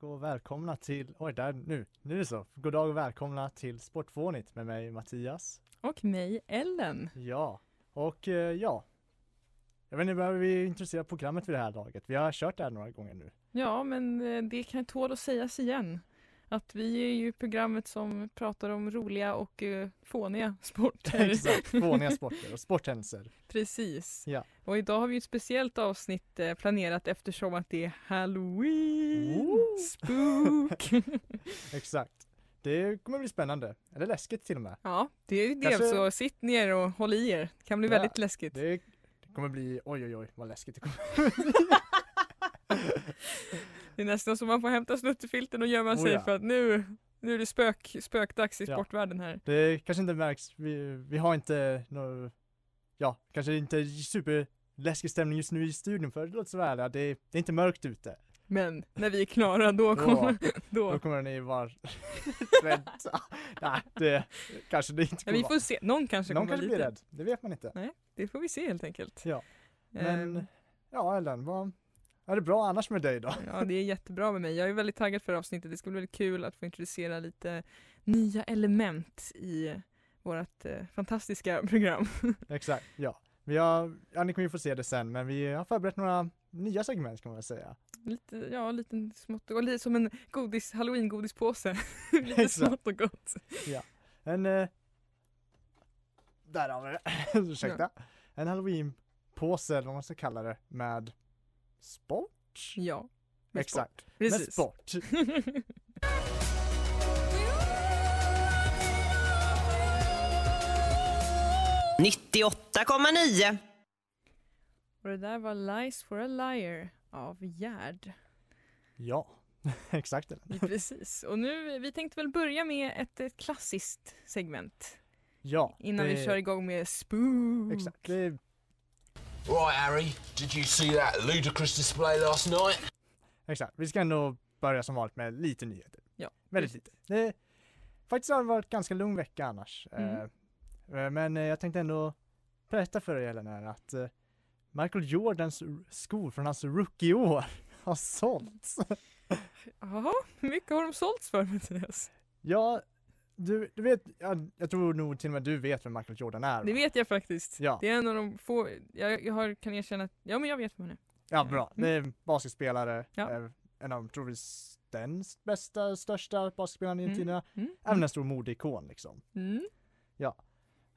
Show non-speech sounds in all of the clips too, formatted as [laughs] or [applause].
dag och välkomna till, oj där, nu, nu är det så. God dag och välkomna till Sportfånigt med mig Mattias. Och mig, Ellen. Ja, och eh, ja. Jag vet inte, behöver vi introducera programmet vid det här laget? Vi har kört det här några gånger nu. Ja, men eh, det kan tål att sägas igen. Att vi är ju programmet som pratar om roliga och eh, fåniga sporter. Exakt, fåniga [laughs] sporter och sporthändelser. Precis. Ja. Och idag har vi ett speciellt avsnitt eh, planerat eftersom att det är Halloween! Woo! Spook! [laughs] [laughs] Exakt. Det kommer bli spännande, eller läskigt till och med. ja, det är ju det. Kanske- Så sitt ner och håll i er. Det kan bli Ja, väldigt läskigt. Det, kommer bli, oj oj oj vad läskigt det kommer [laughs] Det är nästan som man får hämta snuttefilten och gömma Oh sig ja. för att nu, nu är det spök, spökdags i Ja. sportvärlden här. Det kanske inte märks, vi, vi har inte någon, ja, kanske inte superläskig stämning just nu i studion för så väl, ja, det, det är inte mörkt ute. Men när vi är klara då kommer, Då då. kommer ni vara [laughs] rädda. Nej, det kanske det inte kommer vi får se, någon kanske Någon kommer kanske blir rädd, det vet man inte. Det får vi se helt enkelt. Ja. Men, Ehm, ja Ellen, vad, är det bra annars med dig då? ja, det är jättebra med mig. Jag är väldigt taggad för avsnittet. Det ska bli väldigt kul att få introducera lite nya element i vårt eh, fantastiska program. [laughs] Exakt, ja. Vi har, ja ni kommer ju få se det sen, men vi har förberett några nya segment kan man väl säga. lite, ja, lite smått och lite som en godis, halloween-godispåse. [laughs] lite Exakt. smått och gott. En, eh, där har vi det, [laughs] ursäkta. En halloween-påse eller vad man ska kalla det, med sport? Ja, med Exakt, sport. med sport. 98,9. och det där var Lies for a liar av Gerd. Ja, [laughs] exakt. Precis. Och nu, vi tänkte väl börja med ett, ett klassiskt segment Ja, innan det, vi kör igång med Spook. Exakt, det, Right, Harry, did you see that ludicrous display last night? exakt. Vi ska ändå börja som vanligt med lite nyheter. Ja, Väldigt lite. Det, faktiskt har det varit ganska lugn vecka annars. Mm. Eh, men eh, jag tänkte ändå berätta för dig Ellen här att eh, Michael Jordans skor från hans rookie-år [laughs] har sålts. [laughs] Jaha, hur mycket har de sålts för Mattias? Ja, du, du vet, jag, jag tror nog till och med du vet vem Michael Jordan är. Det va? vet jag faktiskt. Ja. Det är en av de få, jag, jag har, kan erkänna ja men jag vet vem han är. Ja, bra. Det är basketspelare, Mm. Ja. eh, en av, tror vi, den bästa, största basketspelaren genom Mm. tiderna. Mm. Även en stor modeikon liksom. Mm.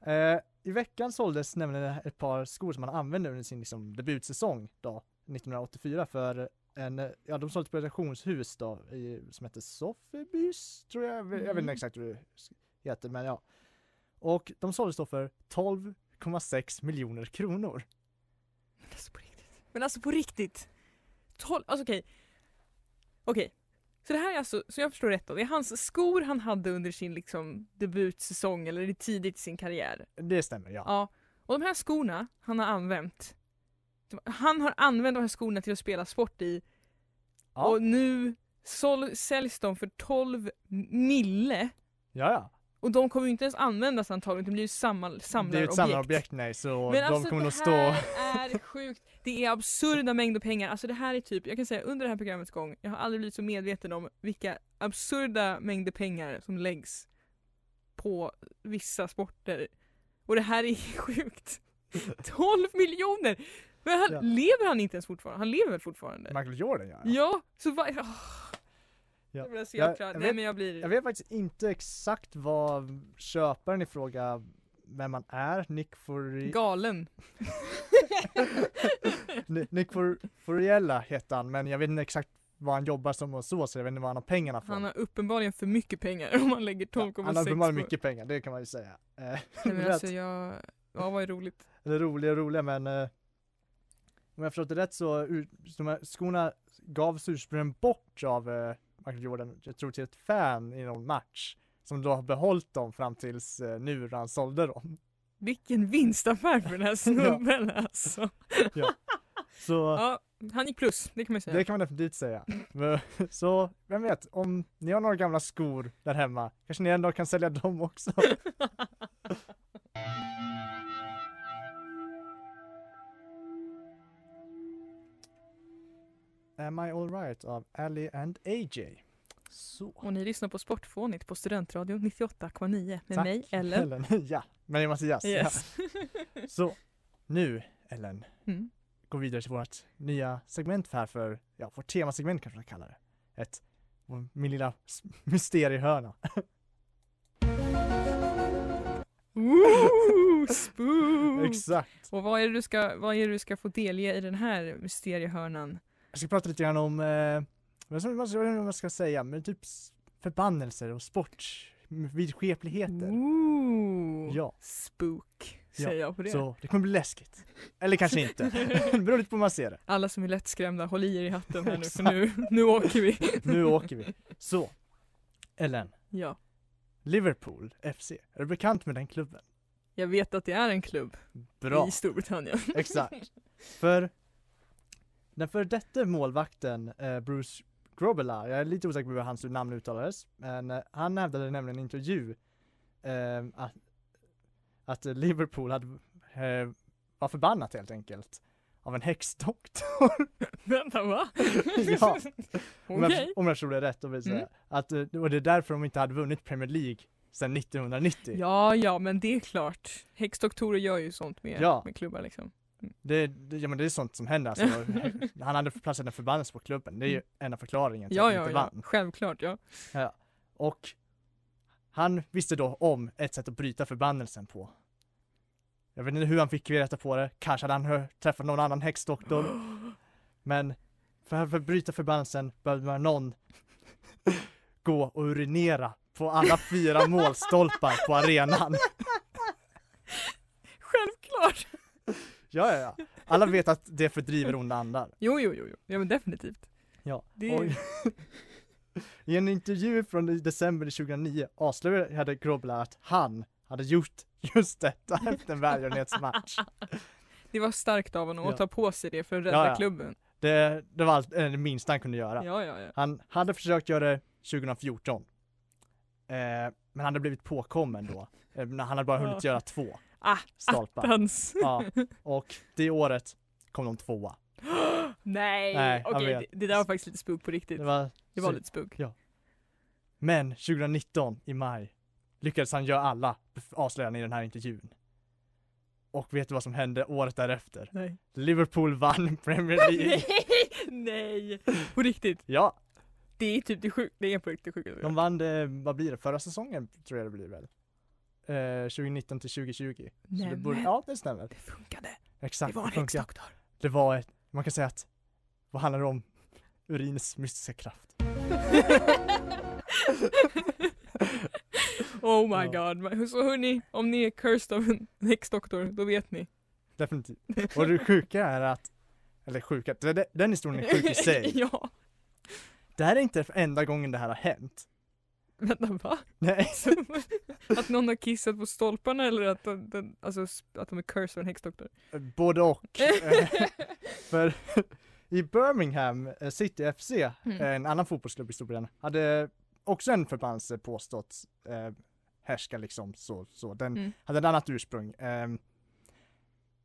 Eh, I veckan såldes nämligen ett par skor som han använde under sin liksom, debutsäsong då, 1984 för en, ja de såldes på ett auktionshus då i, som heter Sotheby's tror jag, jag vet Mm. inte exakt hur det heter men ja. Och de såldes då för 12,6 miljoner kronor. Men alltså på riktigt. Men alltså på riktigt. 12, alltså okej. Okej. Så det här är alltså, så jag förstår rätt då, det är hans skor han hade under sin liksom debutsäsong eller tidigt i sin karriär. Det stämmer ja. Ja. Och de här skorna han har använt. Han har använt de här skorna till att spela sport i Ja, och nu sål, säljs de för 12 mille. ja. ja. Och de kommer ju inte ens användas antagligen, det blir ju samma Det är ett samlarobjekt nej så Men de alltså kommer det nog stå här är sjukt. Det är absurda mängder pengar. Alltså det här är typ, jag kan säga under det här programmets gång, jag har aldrig blivit så medveten om vilka absurda mängder pengar som läggs på vissa sporter. Och det här är [laughs] sjukt. 12 miljoner! Men han, Ja. lever han inte ens fortfarande? Han lever väl fortfarande? Michael Jordan ja. Ja, så vad... Oh. Ja. Jag blir så Jag- jag Nej vet- men jag blir... Jag vet faktiskt inte exakt vad köparen i fråga vem man är, Nick Furi... Galen. [laughs] Ni- Nick Fur... Furiella heter han, men jag vet inte exakt vad han jobbar som och så, så jag vet inte var han har pengarna från. Han har uppenbarligen för mycket pengar om man lägger 12,6 Ja, han har uppenbarligen på- mycket pengar, det kan man ju säga. Eh, Nej men [laughs] alltså jag... Ja vad är roligt? Eller roliga roliga men eh, om jag förstått det rätt så de här skorna gavs ursprungligen bort av eh, Michael Jordan, jag tror till ett fan i någon match. Som då har behållit dem fram tills eh, nu när han sålde dem. Vilken vinstaffär för den här [laughs] snubben alltså. Så [laughs] Ja, han gick plus, det kan man säga. det kan man definitivt säga. [laughs] Så vem vet, om ni har några gamla skor där hemma, kanske ni ändå kan sälja dem också. Am I alright av Ali and AJ. Så. Och ni lyssnar på Sportfånigt på Studentradion 98,9 med Tack, mig Ellen. Ellen. [laughs] ja, med Mattias. Yes. Ja. [laughs] Så, nu Ellen, Mm. går vi vidare till vårt nya segment här för, ja, vårt temasegment kanske man ska kalla det. Ett, min lilla mysteriehörna. [laughs] Woo, spook! Exakt. Och vad är, det du ska, vad är det du ska få delge i den här mysteriehörnan? Jag ska prata lite grann om, eh, vad ska- vad ska- man ska säga, men typ förbannelser och sport, vidskepligheter. Ooh, Ja. Spook, Ja, säger jag på det. Så det kommer bli läskigt. Eller kanske inte. [laughs] det beror lite på hur man ser det. Alla som är lättskrämda, håll i er i hatten här nu för nu, nu åker vi. [laughs] Nu åker vi. Så, Ellen, Ja, Liverpool FC, är du bekant med den klubben? jag vet att det är en klubb Bra. i Storbritannien. Exakt. [laughs] För den för detta målvakten eh, Bruce Grobela, jag är lite osäker på hur hans namn uttalades, men eh, han hävdade nämligen i en intervju eh, att, att Liverpool hade, eh, var förbannat helt enkelt av en häxdoktor. [laughs] Vänta va? [laughs] ja, om, Okej. jag, om jag förstod det rätt, då vill säga. Mm. Att, eh, och det är därför de inte hade vunnit Premier League sedan 1990. Ja, ja, men det är klart. Häxdoktorer gör ju sånt med, Ja. med klubbar liksom. Det, det, ja men det är sånt som händer alltså. [laughs] Han hade placerat en förbannelse på klubben, det är ju en av förklaringen till Ja, att ja, inte ja. vann. Självklart, ja. Ja. Och han visste då om ett sätt att bryta förbannelsen på. Jag vet inte hur han fick reda på det, kanske hade han hört, träffat någon annan häxdoktor. Men för att bryta förbannelsen behövde man någon gå och urinera på alla fyra målstolpar på arenan. [laughs] Självklart! Ja, ja, ja. Alla vet att det fördriver onda andar. Jo, jo, jo, jo. Ja, men definitivt. Ja. Det Och [laughs] I en intervju från december 2009 avslöjade Grobla att han hade gjort just detta [laughs] efter en välgörenhetsmatch. Det var starkt av honom Ja. att ta på sig det för att rädda Ja, ja. klubben. Det, det var allt, eh, det minsta han kunde göra. Han hade försökt göra det 2014. Eh, men han hade blivit påkommen då. Eh, han hade bara hunnit göra två Ah, stolpar. Attans! Ja, [laughs] och det året kom de tvåa. Nej! Nej, Okej, det, vet. det där var faktiskt lite spook på riktigt. Det var, Det var så- lite spook. Men 2019 i maj lyckades han göra alla avslöjanden i den här intervjun. Och vet du vad som hände året därefter? Nej. Liverpool vann Premier [laughs] League. Nej! På riktigt. ja, Det är typ det sjukt, det är på riktigt sjukt. de vann det, vad blir det, förra säsongen tror jag det blir väl? Eh, 2019 till 2020. Så det borde, ja, det stämmer. Det funkade. Exakt. Det var en häxdoktor. Det var ett, man kan säga att, vad handlar det om? Urinens mystiska kraft. [laughs] Oh my Ja. god. Så hörni, om ni är cursed av en häxdoktor, då vet ni. Definitivt. [laughs] Och det sjuka är att, eller sjuka, den historien är sjuk i sig. [laughs] ja. Det här är inte enda gången det här har hänt. [laughs] Vänta, va? Nej. [laughs] att någon har kissat på stolparna eller att de, den, alltså, att de är cursed av en häxdoktor? Både och. [laughs] Eh, För i Birmingham eh, City FC, Mm. en annan fotbollsklubb i Storbritannien, hade också en förbannelse påstått eh, härska liksom så, så. Den Mm. hade ett annat ursprung. Ehm,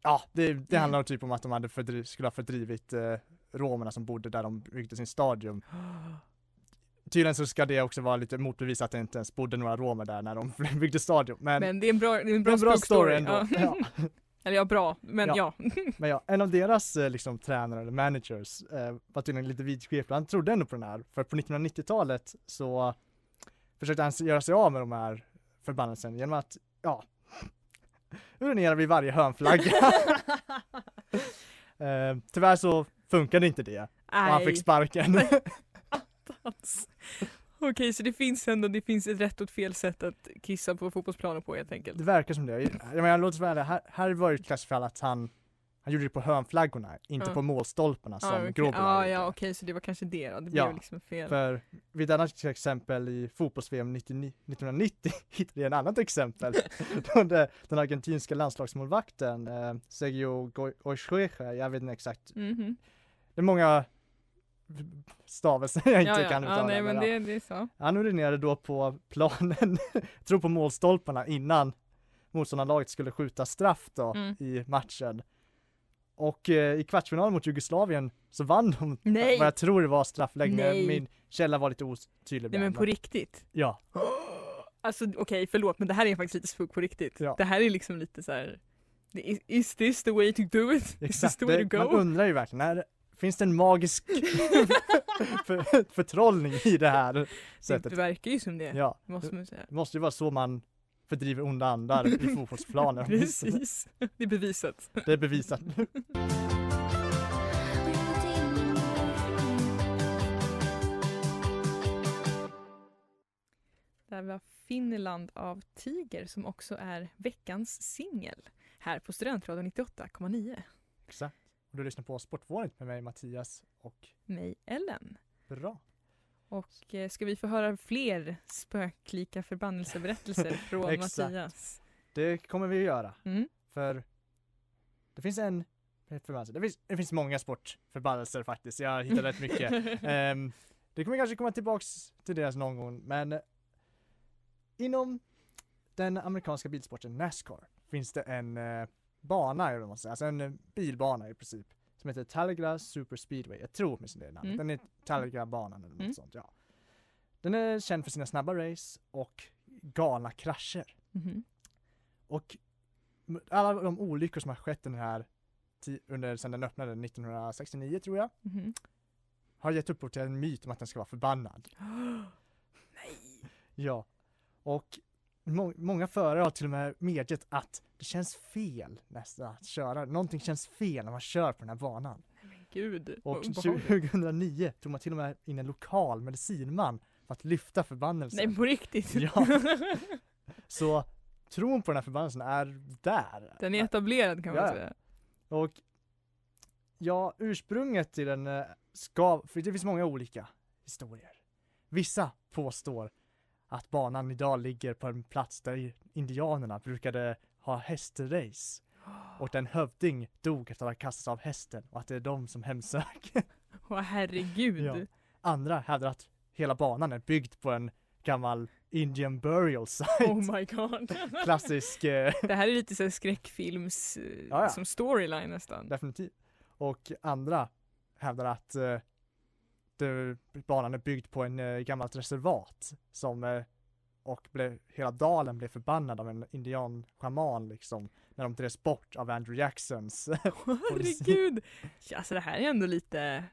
ja, det, det Mm. handlar typ om att de hade fördriv, skulle ha fördrivit eh, romerna som bodde där de byggde sin stadion. [gasps] tydligen så ska det också vara lite motbevis att det inte ens bodde några romer där när de [laughs] byggde stadion. Men, Men det är en bra, är en bra, en bra story ändå. Ja. [laughs] Ja. Eller ja, bra, men Ja. ja. [laughs] Men ja, en av deras eh, liksom tränare eller managers eh, var tydligen lite vidskeplig. Han trodde ändå på den här. För på 1990-talet så försökte han göra sig av med de här förbannelsen genom att, ja, urinera vid varje hörnflagga. eh, tyvärr så funkade inte det och han fick sparken. Attans. [laughs] Okej, så det finns ändå det finns ett rätt och ett fel sätt att kissa på fotbollsplanen på helt enkelt. det verkar som det. Jag menar, låt oss vara ärliga, här, här var det ett klassfall att han han gjorde det på hörnflaggorna, inte Ja. på målstolparna som okej. Grobbelaar ja, gjorde. ja okej, så det var kanske det då. Det blev Ja, liksom fel. För vid ett annat exempel i fotbolls-VM 99 1990 hittade jag ett annat exempel. [laughs] Då det, den argentinska landslagsmålvakten eh, Sergio Go- Ochoecha, jag vet inte exakt, Mhm. det är många stavelser jag inte Ja, ja. kan uttala. ja, nej, men det, det är så. Han urinerade då på planen, [laughs] tror på målstolparna innan motståndarlaget skulle skjuta straff då Mm. i matchen. Och eh, i kvartsfinalen mot Jugoslavien så vann de Nej. vad jag tror det var straffläggning. Nej. Min källa var lite otydlig. Nej men på riktigt. Ja, [gasps] Alltså okej, förlåt men det här är faktiskt lite spuk på riktigt. Ja. Det här är liksom lite så här. Is, is this the way to do it? Is this exakt. the way to man go? undrar ju verkligen, är, finns det en magisk [laughs] för, förtrollning i det här Det sättet? verkar ju som det, Ja, måste man säga. det måste ju vara så man fördriver onda andar i [laughs] fotbollsplanen. Precis, det är bevisat. Det är bevisat. Där var Finland av Tiger som också är veckans singel här på Studentradion 98,9. Exakt. Och du lyssnar på Sportvåret med mig Mattias och Mig Ellen. bra. Och eh, ska vi få höra fler spöklika förbannelseberättelser [laughs] från. Mattias? Det kommer vi att göra. Mm. För det finns en förbannelse. Det finns, det finns många sportförbannelser faktiskt. Jag har hittat rätt mycket. [laughs] Ehm, det kommer kanske komma tillbaks till det någon gång, men inom den amerikanska bilsporten Nascar finns det en eh, bana, eller vad man säger, alltså en eh, bilbana i princip, som heter Talladega Super Speedway. Jag tror åtminstone det är namnet. Mm. Den är Talladega-banan eller något Mm. sånt, ja. Den är känd för sina snabba race och galna krascher. Mhm. Och alla de olyckor som har skett den här under sedan den öppnade 1969 tror jag, Mhm. har gett upphov till en myt om att den ska vara förbannad. [gasps] Nej! Ja. Och må- många förare har till och med medgett att det känns fel nästan att köra. Någonting känns fel när man kör på den här banan. Gud. Och vad obehagligt. 2009 tog man till och med in en lokal medicinman för att lyfta förbannelsen. Nej på riktigt. Ja. [laughs] Så tron på den här förbannelsen är där. Den är etablerad kan man Ja, ja. säga. Och ja, ursprunget till den eh, ska, för det finns många olika historier. Vissa påstår att banan idag ligger på en plats där indianerna brukade ha hästrace och den hövding dog efter att ha kastats av hästen och att det är de som hemsöker. [laughs] Åh herregud. Ja. Andra hävdar att hela banan är byggd på en gammal Indian burial site. Oh my god. [laughs] Klassisk eh, Det här är lite så skräckfilms eh, Ja, ja. som storyline nästan. Definitivt. Och andra hävdar att eh, det, banan är byggd på en eh, gammalt reservat som eh, och blev, hela dalen blev förbannad av en indianschaman liksom när de drevs bort av Andrew Jacksons. [laughs] Herregud! Ja, alltså det här är ändå lite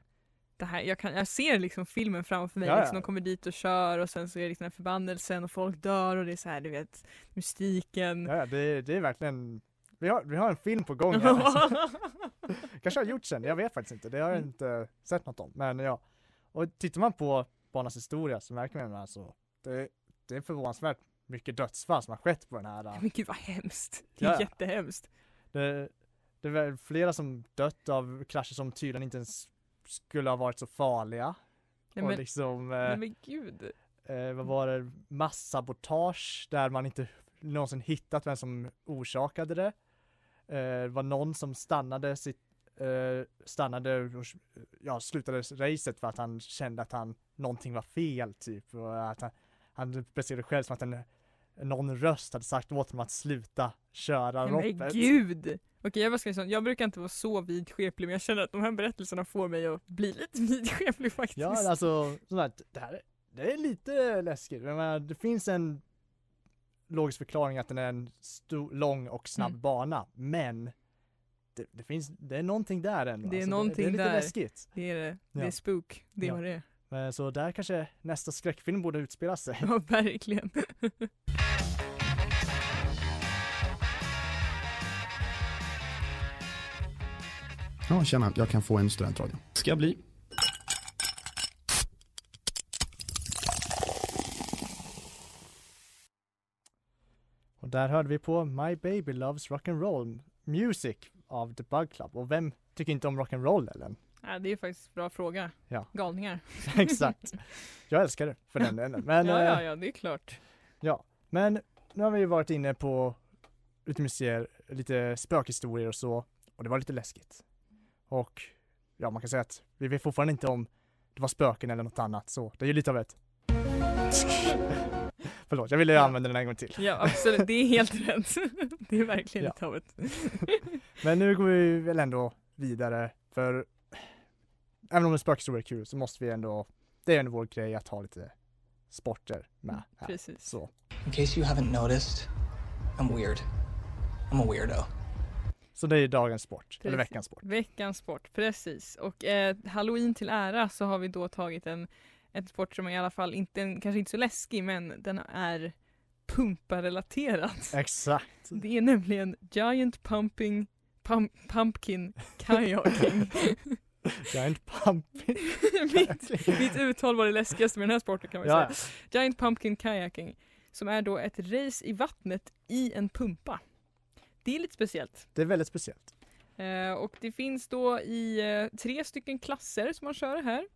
det här, jag, kan, jag ser liksom filmen framför mig, Ja, ja. liksom, de kommer dit och kör och sen så är det liksom den här förbannelsen och folk dör och det är så här, du vet, mystiken. ja, det, det är verkligen vi har, vi har en film på gång här. Alltså. [laughs] Kanske har gjort sen, jag vet faktiskt inte. Det har jag Mm. inte sett något om. Men ja. Och tittar man på banans historia så märker man alltså det, det är förvånansvärt mycket dödsfall som har skett på den här. Men gud vad hemskt. Det är Ja, jättehemskt. Det, det väl flera som dött av krascher som tydligen inte ens skulle ha varit så farliga. Nej, och men, liksom, nej, eh, men gud. eh, vad var det, massabotage där man inte någonsin hittat vem som orsakade det. Eh, det var någon som stannade sitt, eh, stannade och ja, slutade racet för att han kände att han, någonting var fel typ. Och att han, han beskrev det själv som att en, någon röst hade sagt åt honom att sluta köra men loppet. gud! Okej jag bara ska säga jag brukar inte vara så vidskeplig men jag känner att de här berättelserna får mig att bli lite [laughs] vidskeplig faktiskt. Ja, alltså, sådär, det här, är- det är lite läskigt. Menar, det finns en logisk förklaring att den är en stor, lång och snabb Mm. bana, men det, det finns, det är någonting där ändå. Det är Alltså, det, någonting är lite där. läskigt. Det är det. Det Ja. är spook. Det är Ja. vad det är. Men, så där kanske nästa skräckfilm borde utspela sig. [laughs] Ja, verkligen. Ja, tjena, jag kan få en studentradio. Ska bli. Och där hörde vi på My Baby Loves Rock'n'Roll Music av The Bug Club. Och vem tycker inte om rock'n'roll Ellen? Ja, det är faktiskt en bra fråga. Ja. Galningar. [laughs] Exakt. Jag älskar det för den delen. Men, ja, ja, eh, ja, det är klart. men nu har vi ju varit inne på lite museer, lite spökhistorier och så. Och det var lite läskigt. Och ja, man kan säga att vi vet fortfarande inte om det var spöken eller något annat. Så det är ju lite av ett Förlåt, jag ville Ja. använda den en gång till. Ja, absolut. Det är helt [laughs] rätt. Det är verkligen Ja. lite av ett... [laughs] Men nu går vi väl ändå vidare för även om en spökhistoria är kul så måste vi ändå, det är ändå vår grej att ha lite sporter med här. Precis. Så, In case you haven't noticed, I'm weird. I'm a weirdo. så det är dagens sport, eller Precis. veckans sport. Veckans sport, precis. Och eh, halloween till ära så har vi då tagit en, en sport som i alla fall inte, kanske inte så läskig men den är pumparelaterad. [laughs] Exakt. Det är nämligen Giant Pumping pump, Pumpkin Kayaking. [laughs] Giant pumping. [laughs] mitt, mitt uttal var det läskigaste med den här sporten kan man Ja, säga. Giant Pumpkin Kayaking. Som är då ett race i vattnet i en pumpa. Det är lite speciellt. det är väldigt speciellt. Eh, och det finns då i eh, tre stycken klasser som man kör här.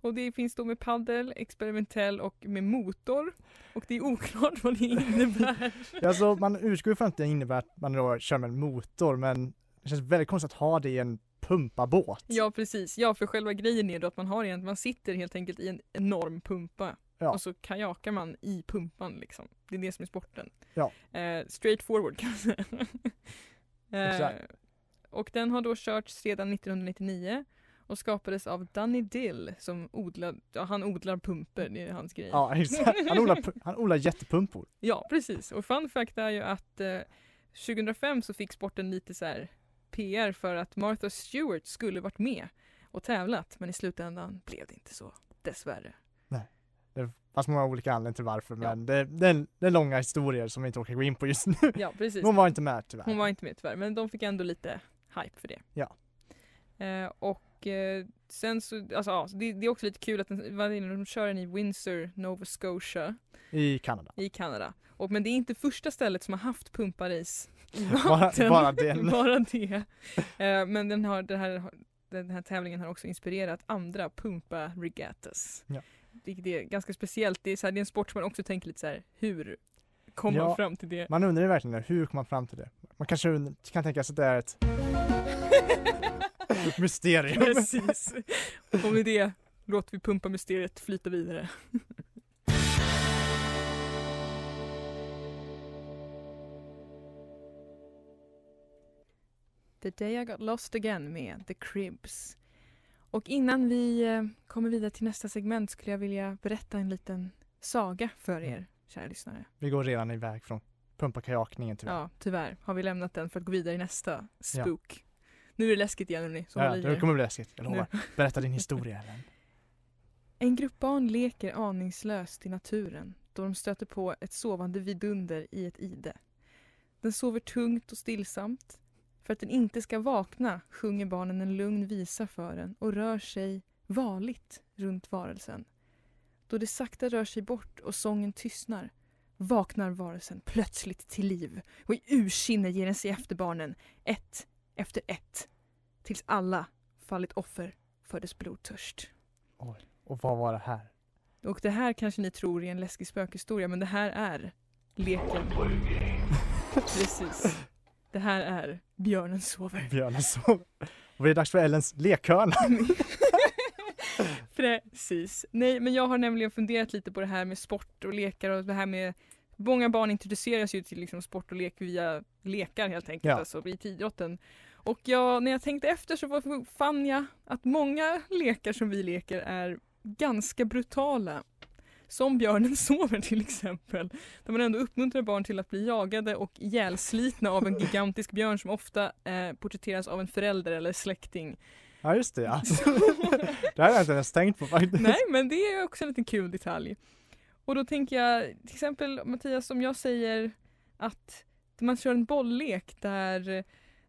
Och det finns då med paddel, experimentell och med motor. Och det är oklart vad det innebär. [laughs] Alltså man utgår från att det innebär att man då kör med en motor men det känns väldigt konstigt att ha det i en pumpabåt. ja precis, ja för själva grejen är då att man har en, man sitter helt enkelt i en enorm pumpa. Ja. Och så kajakar man i pumpan liksom. Det är det som är sporten. Ja. Eh, straight forward kan man säga. eh, och den har då körts sedan 1999 och skapades av Danny Dill som odlar, ja, han odlar pumper, det är hans grej. Ja, exakt. Han odlar, han odlar jättepumpor. [laughs] Ja, precis. Och fun fact är ju att eh, 2005 så fick sporten lite så här PR för att Martha Stewart skulle varit med och tävlat men i slutändan blev det inte så, dessvärre. Det fanns många olika anledningar till varför Ja. men det, det, är, det är långa historier som vi inte orkar gå in på just nu. Ja, precis. Hon var inte med tyvärr. Hon var inte med tyvärr, men de fick ändå lite hype för det. Ja. Eh, och eh, sen så, alltså ja, så det, det är också lite kul att den, det, de kör den i Windsor, Nova Scotia I Kanada. i Kanada. Och, men det är inte första stället som har haft pumparis [laughs] Bara, bara den. [laughs] Bara det. Eh, men den, har, den, här, den här tävlingen har också inspirerat andra pumpa regattas. Ja. Vilket är ganska speciellt. Det är, så här, det är en sport som man också tänker lite så här, hur kom man Ja. fram till det? Man undrar ju verkligen det, hur kom man fram till det? Man kanske kan tänka sig att det är ett [laughs] [laughs] mysterium. Precis. Och med det låter vi pumpa mysteriet flyta vidare. The Day I Got Lost Again med The Cribs. Och innan vi eh, kommer vidare till nästa segment skulle jag vilja berätta en liten saga för er, kära lyssnare. Vi går redan iväg från pumpa-kajakningen tyvärr. Ja, tyvärr har vi lämnat den för att gå vidare i nästa spook. Nu är det läskigt igen hörni, så Ja, håll i det er. kommer bli läskigt, jag Nu. lovar. Berätta din [laughs] historia Ellen. En grupp barn leker aningslöst i naturen då de stöter på ett sovande vidunder i ett ide. Den sover tungt och stillsamt. För att den inte ska vakna sjunger barnen en lugn visa för den och rör sig varligt runt varelsen. Då det sakta rör sig bort och sången tystnar vaknar varelsen plötsligt till liv och i ursinne ger den sig efter barnen, ett efter ett, tills alla fallit offer för dess blodtörst. Och vad var det här? Och det här kanske ni tror är en läskig spökhistoria men det här är leken. [laughs] Precis. Det här är Björnen sover. Björnen sov. Och det är dags för Ellens lekhörna. [laughs] Precis. Nej men jag har nämligen funderat lite på det här med sport och lekar och det här med Många barn introduceras ju till liksom sport och lek via lekar helt enkelt, Ja. alltså i idrotten. Och jag, när jag tänkte efter så fann jag att många lekar som vi leker är ganska brutala. Som Björnen [laughs] sover till exempel. Där man ändå uppmuntrar barn till att bli jagade och ihjälslitna av en gigantisk björn som ofta eh, porträtteras av en förälder eller släkting. Ja just det ja. [laughs] det här har jag inte ens tänkt på faktiskt. Nej men det är också en liten kul detalj. Och då tänker jag till exempel Mattias om jag säger att man kör en bolllek där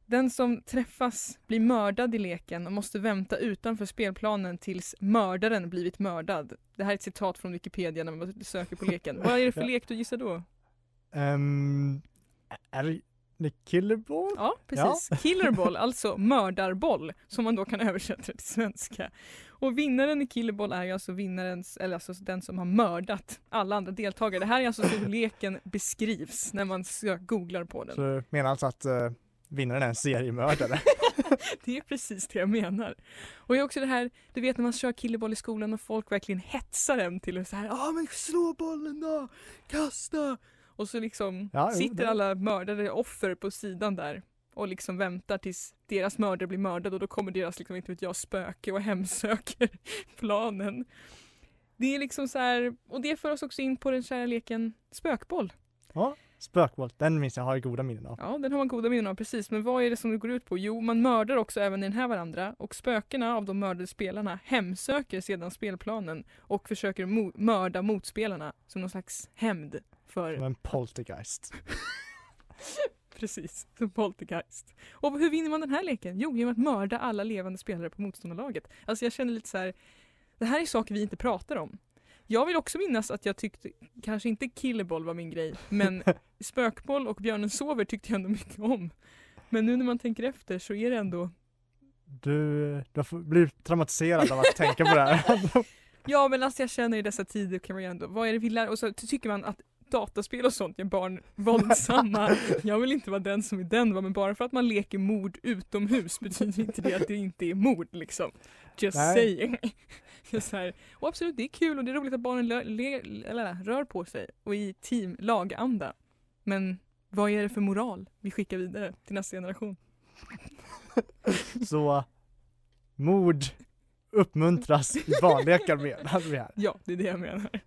den som träffas blir mördad i leken och måste vänta utanför spelplanen tills mördaren blivit mördad. Det här är ett citat från Wikipedia när man söker på leken. Vad är det för Ja. lek du gissar då? Ehm, är det The Killerball? Ja, precis. Killerboll, [laughs] alltså mördarboll, som man då kan översätta till svenska. Och vinnaren i Killerboll är ju alltså vinnarens, eller alltså den som har mördat alla andra deltagare. Det här är alltså så leken beskrivs när man googlar på den. Så du menar alltså att uh, vinnaren är en seriemördare? [laughs] Det är precis det jag menar. Och är också det här, du vet när man kör killerboll i skolan och folk verkligen hetsar en till att så här, ja men slå bollen då, kasta! Och så liksom Ja, sitter det- alla mördade offer på sidan där och liksom väntar tills deras mördare blir mördad och då kommer deras, liksom, inte vet jag, spöke och hemsöker [laughs] planen. Det är liksom så här, och det för oss också in på den kära leken spökboll. Ja, spökboll, den minns jag har jag goda minnen av. Ja, den har man goda minnen av precis. Men vad är det som det går ut på? Jo, man mördar också även i den här varandra och spökena av de mördade spelarna hemsöker sedan spelplanen och försöker mo- mörda motspelarna som någon slags hämnd för Som en poltergeist. [laughs] Precis, som Poltergeist. Och hur vinner man den här leken? Jo, genom att mörda alla levande spelare på motståndarlaget. Alltså jag känner lite så här, det här är saker vi inte pratar om. Jag vill också minnas att jag tyckte, kanske inte Killerboll var min grej, men [laughs] Spökboll och Björnen sover tyckte jag ändå mycket om. Men nu när man tänker efter så är det ändå, Du, du har blivit traumatiserad av att tänka på det här. [laughs] ja men alltså jag känner i dessa tider kan man ju ändå, vad är det vi lär och så tycker man att dataspel och sånt gör barn [laughs] våldsamma. Jag vill inte vara den som är den va, men bara för att man leker mord utomhus betyder inte det att det inte är mord liksom. Just Nej. saying. Just så här. Och absolut, det är kul och det är roligt att barnen rör på sig och i team, laganda. Men vad är det för moral vi skickar vidare till nästa generation? [laughs] Så mord uppmuntras i barnlekar menar vi här. [laughs] Ja, det är det jag menar.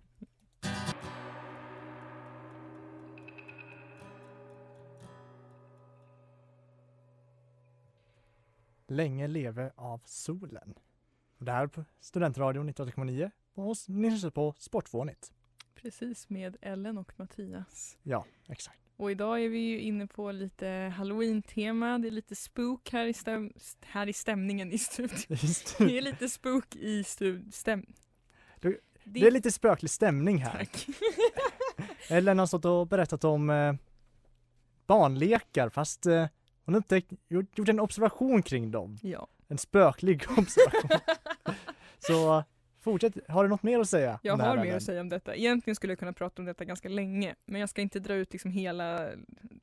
Länge leve av solen. Och det här på Studentradion 98,9 och ni lyssnar på Sportfånigt. Precis, med Ellen och Mattias. Ja, exakt. Och idag är vi ju inne på lite halloween-tema. Det är lite spook här i, stäm- här i stämningen i studion. [laughs] Det är lite spook i stu- stäm... Du, Det är lite spöklig stämning här. Tack. [laughs] Ellen har stått och berättat om eh, barnlekar fast eh, hon har upptäckt, gjort, gjort en observation kring dem. Ja. En spöklig [laughs] observation. Så fortsätt, har du något mer att säga? Jag har mer att säga om detta. Egentligen skulle jag kunna prata om detta ganska länge, men jag ska inte dra ut liksom hela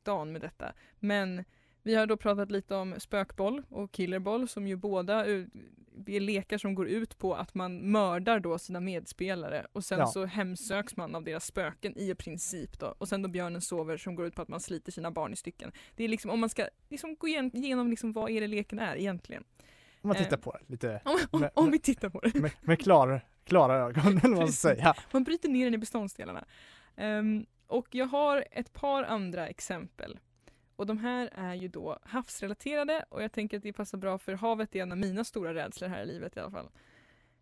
dagen med detta. Men vi har då pratat lite om spökboll och killerboll som ju båda är lekar som går ut på att man mördar då sina medspelare och sen Ja. så hemsöks man av deras spöken i princip då. Och sen då björnen sover som går ut på att man sliter sina barn i stycken. Det är liksom om man ska liksom gå igen- igenom liksom vad är det leken är egentligen. Om man tittar Eh, på det lite [laughs] Om, om, med, om vi tittar på det. med, med klara, klara ögon, eller vad man ska säga. Man bryter ner den i beståndsdelarna. Ehm, och jag har ett par andra exempel. Och de här är ju då havsrelaterade och jag tänker att det passar bra för havet är en av mina stora rädslor här i livet i alla fall.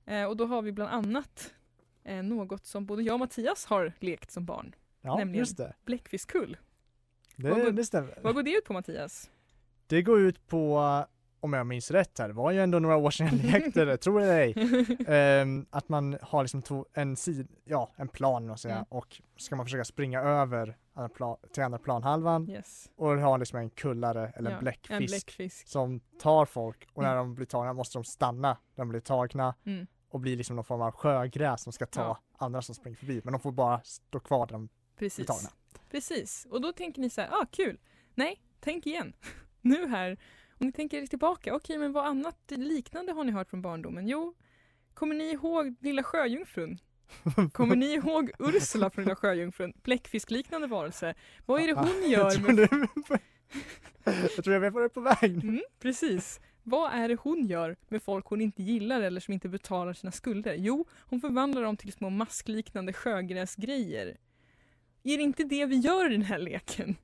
Eh, och då har vi bland annat eh, något som både jag och Mattias har lekt som barn. Ja, Nämligen just det. Bläckfiskkull. Det, Vad går- det stämmer. Vad går det ut på Mattias? Det går ut på, om jag minns rätt här, det var ju ändå några år sedan jag lekte det, tror eller ej. [laughs] Ehm, att man har liksom to- en, sid, ja, en plan och säga, Mm. och ska man försöka springa över andra plan, till andra planhalvan Yes. och ha liksom en kullare eller Ja, en bläckfisk, En bläckfisk. som tar folk och när Mm. de blir tagna måste de stanna när de blir tagna Mm. och bli liksom någon form av sjögräs som ska ta Ja. andra som springer förbi men de får bara stå kvar där de blir Precis. tagna. Precis, och då tänker ni så här, ah kul. Nej, tänk igen. [laughs] nu här, om ni tänker er tillbaka, okej men vad annat liknande har ni hört från barndomen? Jo, kommer ni ihåg Lilla Sjöjungfrun? [laughs] Kommer ni ihåg Ursula från Lilla Sjöjungfrun? Bläckfiskliknande varelse. Vad är det hon [laughs] gör med... Jag tror jag vet var du är på väg. Mm, precis. Vad är det hon gör med folk hon inte gillar eller som inte betalar sina skulder? Jo, hon förvandlar dem till små maskliknande sjögräsgrejer. Är det inte det vi gör i den här leken?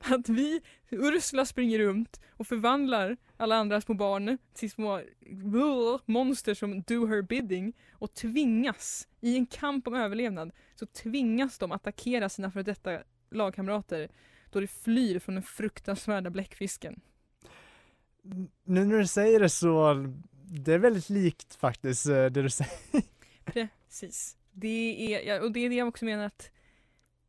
Att vi, Ursula springer runt och förvandlar alla andra små barn till små blå monster som do her bidding och tvingas, i en kamp om överlevnad, så tvingas de attackera sina för detta lagkamrater då de flyr från den fruktansvärda bläckfisken. Nu när du säger det så, det är väldigt likt faktiskt eh, det du säger. Precis. Det är, och det är det jag också menar att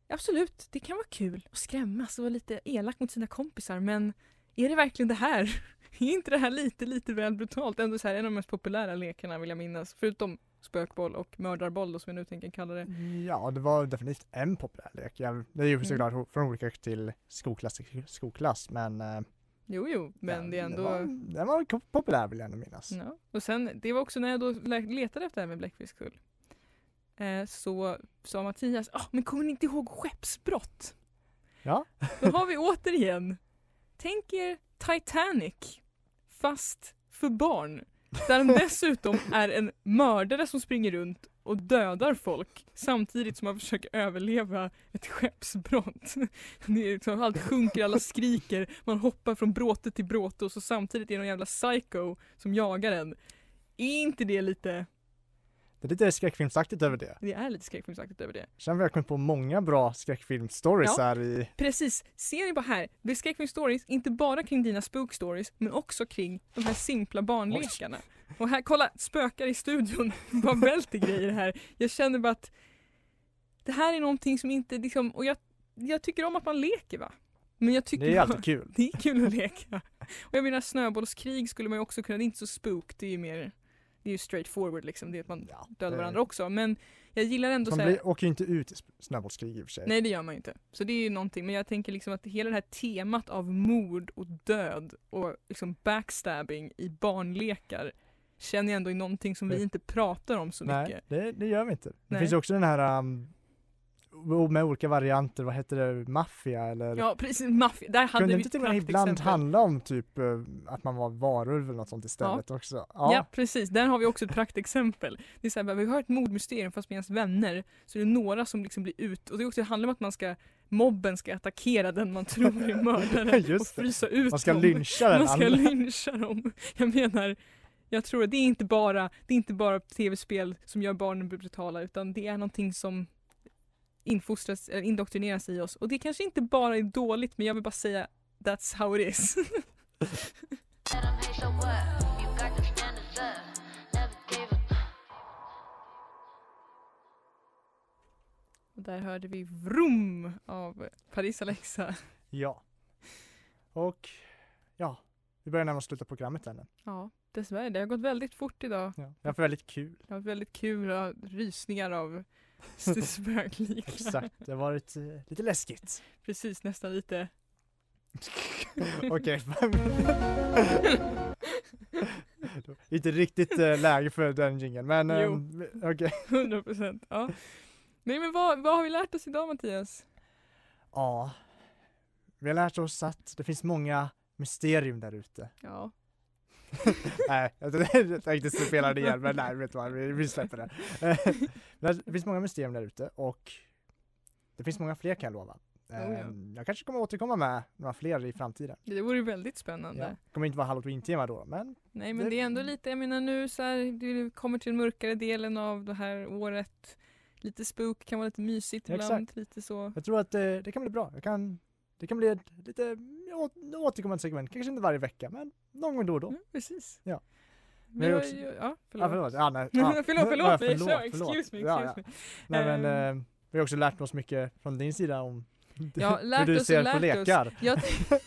absolut, det kan vara kul att skrämmas och vara lite elak mot sina kompisar men är det verkligen det här? [laughs] Är inte det här lite, lite väl brutalt? Ändå så här, en av de mest populära lekarna vill jag minnas, förutom spökboll och mördarboll då, som jag nu tänker kalla det. Ja, det var definitivt en populär lek. Jag, det är ju såklart från olika till skolklass till skolklass men eh, Jo, jo, men ja, det är ändå... var, den var populär vill jag ändå minnas. Ja. Och sen, det var också när jag då le- letade efter det här med bläckfiskkull. Eh, så sa Mattias, ah, men kommer ni inte ihåg skeppsbrott? Ja. Då har vi återigen, tänk er Titanic, fast för barn. Där de dessutom är en mördare som springer runt och dödar folk samtidigt som man försöker överleva ett skeppsbrott. Det är liksom, allt sjunker, alla skriker, man hoppar från bråte till bråte och så samtidigt är det någon jävla psycho som jagar en. Är inte det lite, Det är lite skräckfilmsaktigt över det. det är lite skräckfilmsaktigt över det. Sen har vi kommit på många bra skräckfilmstories Ja. här i Precis, ser ni bara här, det är skräckfilm stories, inte bara kring dina spook stories, men också kring de här simpla barnlekarna. Och här, kolla, spökar i studion, [laughs] bara välter grejer här. Jag känner bara att det här är någonting som inte liksom, och jag, jag tycker om att man leker va? Men jag tycker Det är bara- alltid kul. [laughs] Det är kul att leka. Och jag menar snöbollskrig skulle man ju också kunna, det är inte så spook, det är ju mer, det är ju straight forward liksom, det är att man dödar det- varandra också. Men jag gillar ändå Man så här, blir, åker ju inte ut i snöbollskrig i och för sig. Nej det gör man ju inte. Så det är ju någonting, men jag tänker liksom att hela det här temat av mord och död och liksom backstabbing i barnlekar känner jag ändå är någonting som vi Nej. inte pratar om så Nej, mycket. det, det gör vi inte. Det Nej. finns ju också den här um, med olika varianter, vad heter det, maffia eller? Ja precis, maffia, där hade Kunde vi inte till och med ibland handla om typ eh, att man var varulv eller något sånt istället också? Ja. precis, där har vi också ett praktexempel. Det är så här, vi har ett mordmysterium fast med ens vänner så är det några som liksom blir ut och det också, det handlar om att man ska mobben ska attackera den man tror är mördaren [laughs] och frysa ut Man ska dem. lyncha den Man ska andra. lyncha dem. Jag menar, jag tror att det är inte bara, det är inte bara tv-spel som gör barnen brutala utan det är någonting som infostras, eller indoktrineras i oss och det kanske inte bara är dåligt men jag vill bara säga that's how it is. [laughs] Och där hörde vi Vroom av Paris Alexa. Ja. Och ja, vi börjar närma oss slutet på programmet här nu. Ja, dessvärre. Det har gått väldigt fort idag. Ja. Det har varit väldigt kul. Det har varit väldigt kul och rysningar av [laughs] spöklika. Exakt, det har varit eh, lite läskigt. Precis, nästan lite. [laughs] Okej. [laughs] Inte riktigt eh, läge för den jingeln men Jo. ehm, okej. 100 procent. Ja. Nej men vad, vad har vi lärt oss idag Mattias? Ja. Vi har lärt oss att det finns många mysterium där ute. Ja. [laughs] nej, [laughs] jag tänkte spela det igen men nej, vet du vad, vi, vi släpper det. [laughs] Det finns många mysterium där ute och det finns många fler kan jag lova. ja. Ehm, Jag kanske kommer återkomma med några fler i framtiden. Det vore väldigt spännande. Ja. Det kommer inte vara halloween-tema då, men Nej men Det- det är ändå lite, jag menar nu så här, det kommer till den mörkare delen av det här året. Lite spook kan vara lite mysigt ibland, exakt. lite så. jag tror att det, det kan bli bra. Jag kan, det kan bli ett lite återkommande segment, kanske inte varje vecka, men någon gång då och då. Mm, precis. Ja. Men jag, också- ja, Ja, förlåt. förlåt. Ja, nej, förlåt, ja. förlåt, Ja, [laughs] jag kör, excuse me, Ja, excuse ja. me. Nej, men eh, vi har också lärt oss mycket från din sida om [laughs] Ja, hur du ser på lekar. Jag,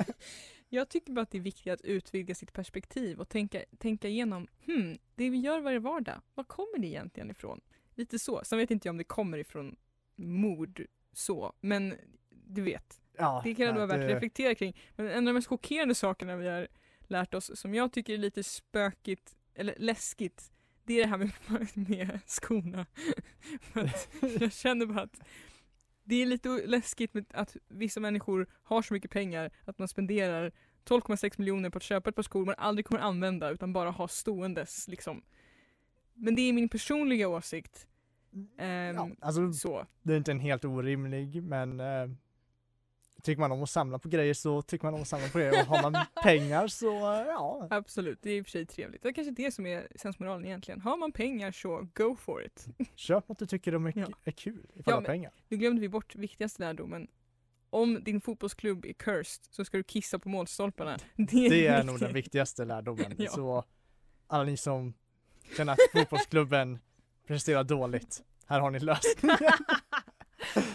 [laughs] jag tycker bara att det är viktigt att utvidga sitt perspektiv och tänka, tänka igenom, hmm, det vi gör varje vardag, var kommer det egentligen ifrån? Lite så. Sen vet inte jag om det kommer ifrån mord så, men du vet. Ja, det kan ändå vara värt att det- reflektera kring. Men en av de mest chockerande sakerna vi har lärt oss, som jag tycker är lite spökigt, eller läskigt, det är det här med, [laughs] med skorna. [laughs] Jag känner bara att det är lite läskigt med att vissa människor har så mycket pengar att man spenderar 12,6 miljoner på att köpa ett par skor man aldrig kommer använda utan bara ha ståendes liksom. Men det är min personliga åsikt. Ehm, Ja, alltså Så. det är inte en helt orimlig men eh, tycker man om att samla på grejer så tycker man om att samla på grejer och har man pengar så ja. Absolut, det är i och för sig trevligt. Det är kanske det som är sensmoralen egentligen. Har man pengar så go for it. [laughs] Köp något du tycker är, Ja. är kul ifall Ja, du har pengar. Nu glömde vi bort viktigaste lärdomen. Om din fotbollsklubb är cursed så ska du kissa på målstolparna. [laughs] Det är, Det är nog den viktigaste lärdomen. [laughs] Ja. Så alla ni som känner att fotbollsklubben presterar dåligt, här har ni lösningen.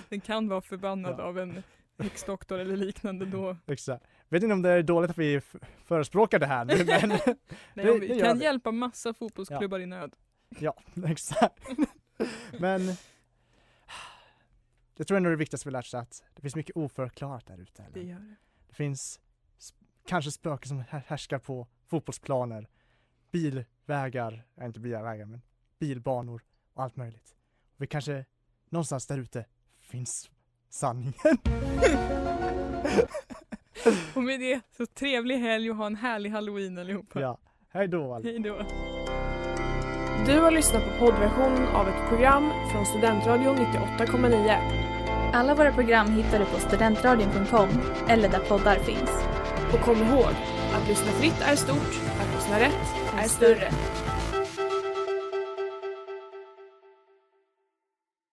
Den kan vara förbannad Ja. av en häxdoktor eller liknande då. [laughs] Exakt. Vet inte om det är dåligt att vi förespråkar det här nu [laughs] men [laughs] Nej, Det- vi det kan vi. hjälpa massa fotbollsklubbar i nöd. ja, exakt. Men jag tror ändå det viktigaste vi lärt sig att det finns mycket oförklarat där ute. Det gör det. Det finns kanske spöken som här- härskar på fotbollsplaner, bilvägar, ja, inte bilvägar men bilbanor och allt möjligt. Och vi kanske någonstans där ute finns sanningen. [laughs] Och med det, så trevlig helg och ha en härlig halloween allihopa. ja, hej då alla. Hej då. Du har lyssnat på poddversionen av ett program från Studentradion 98,9. Alla våra program hittar du på studentradion.com eller där poddar finns. Och kom ihåg, att lyssna fritt är stort, att lyssna rätt är större.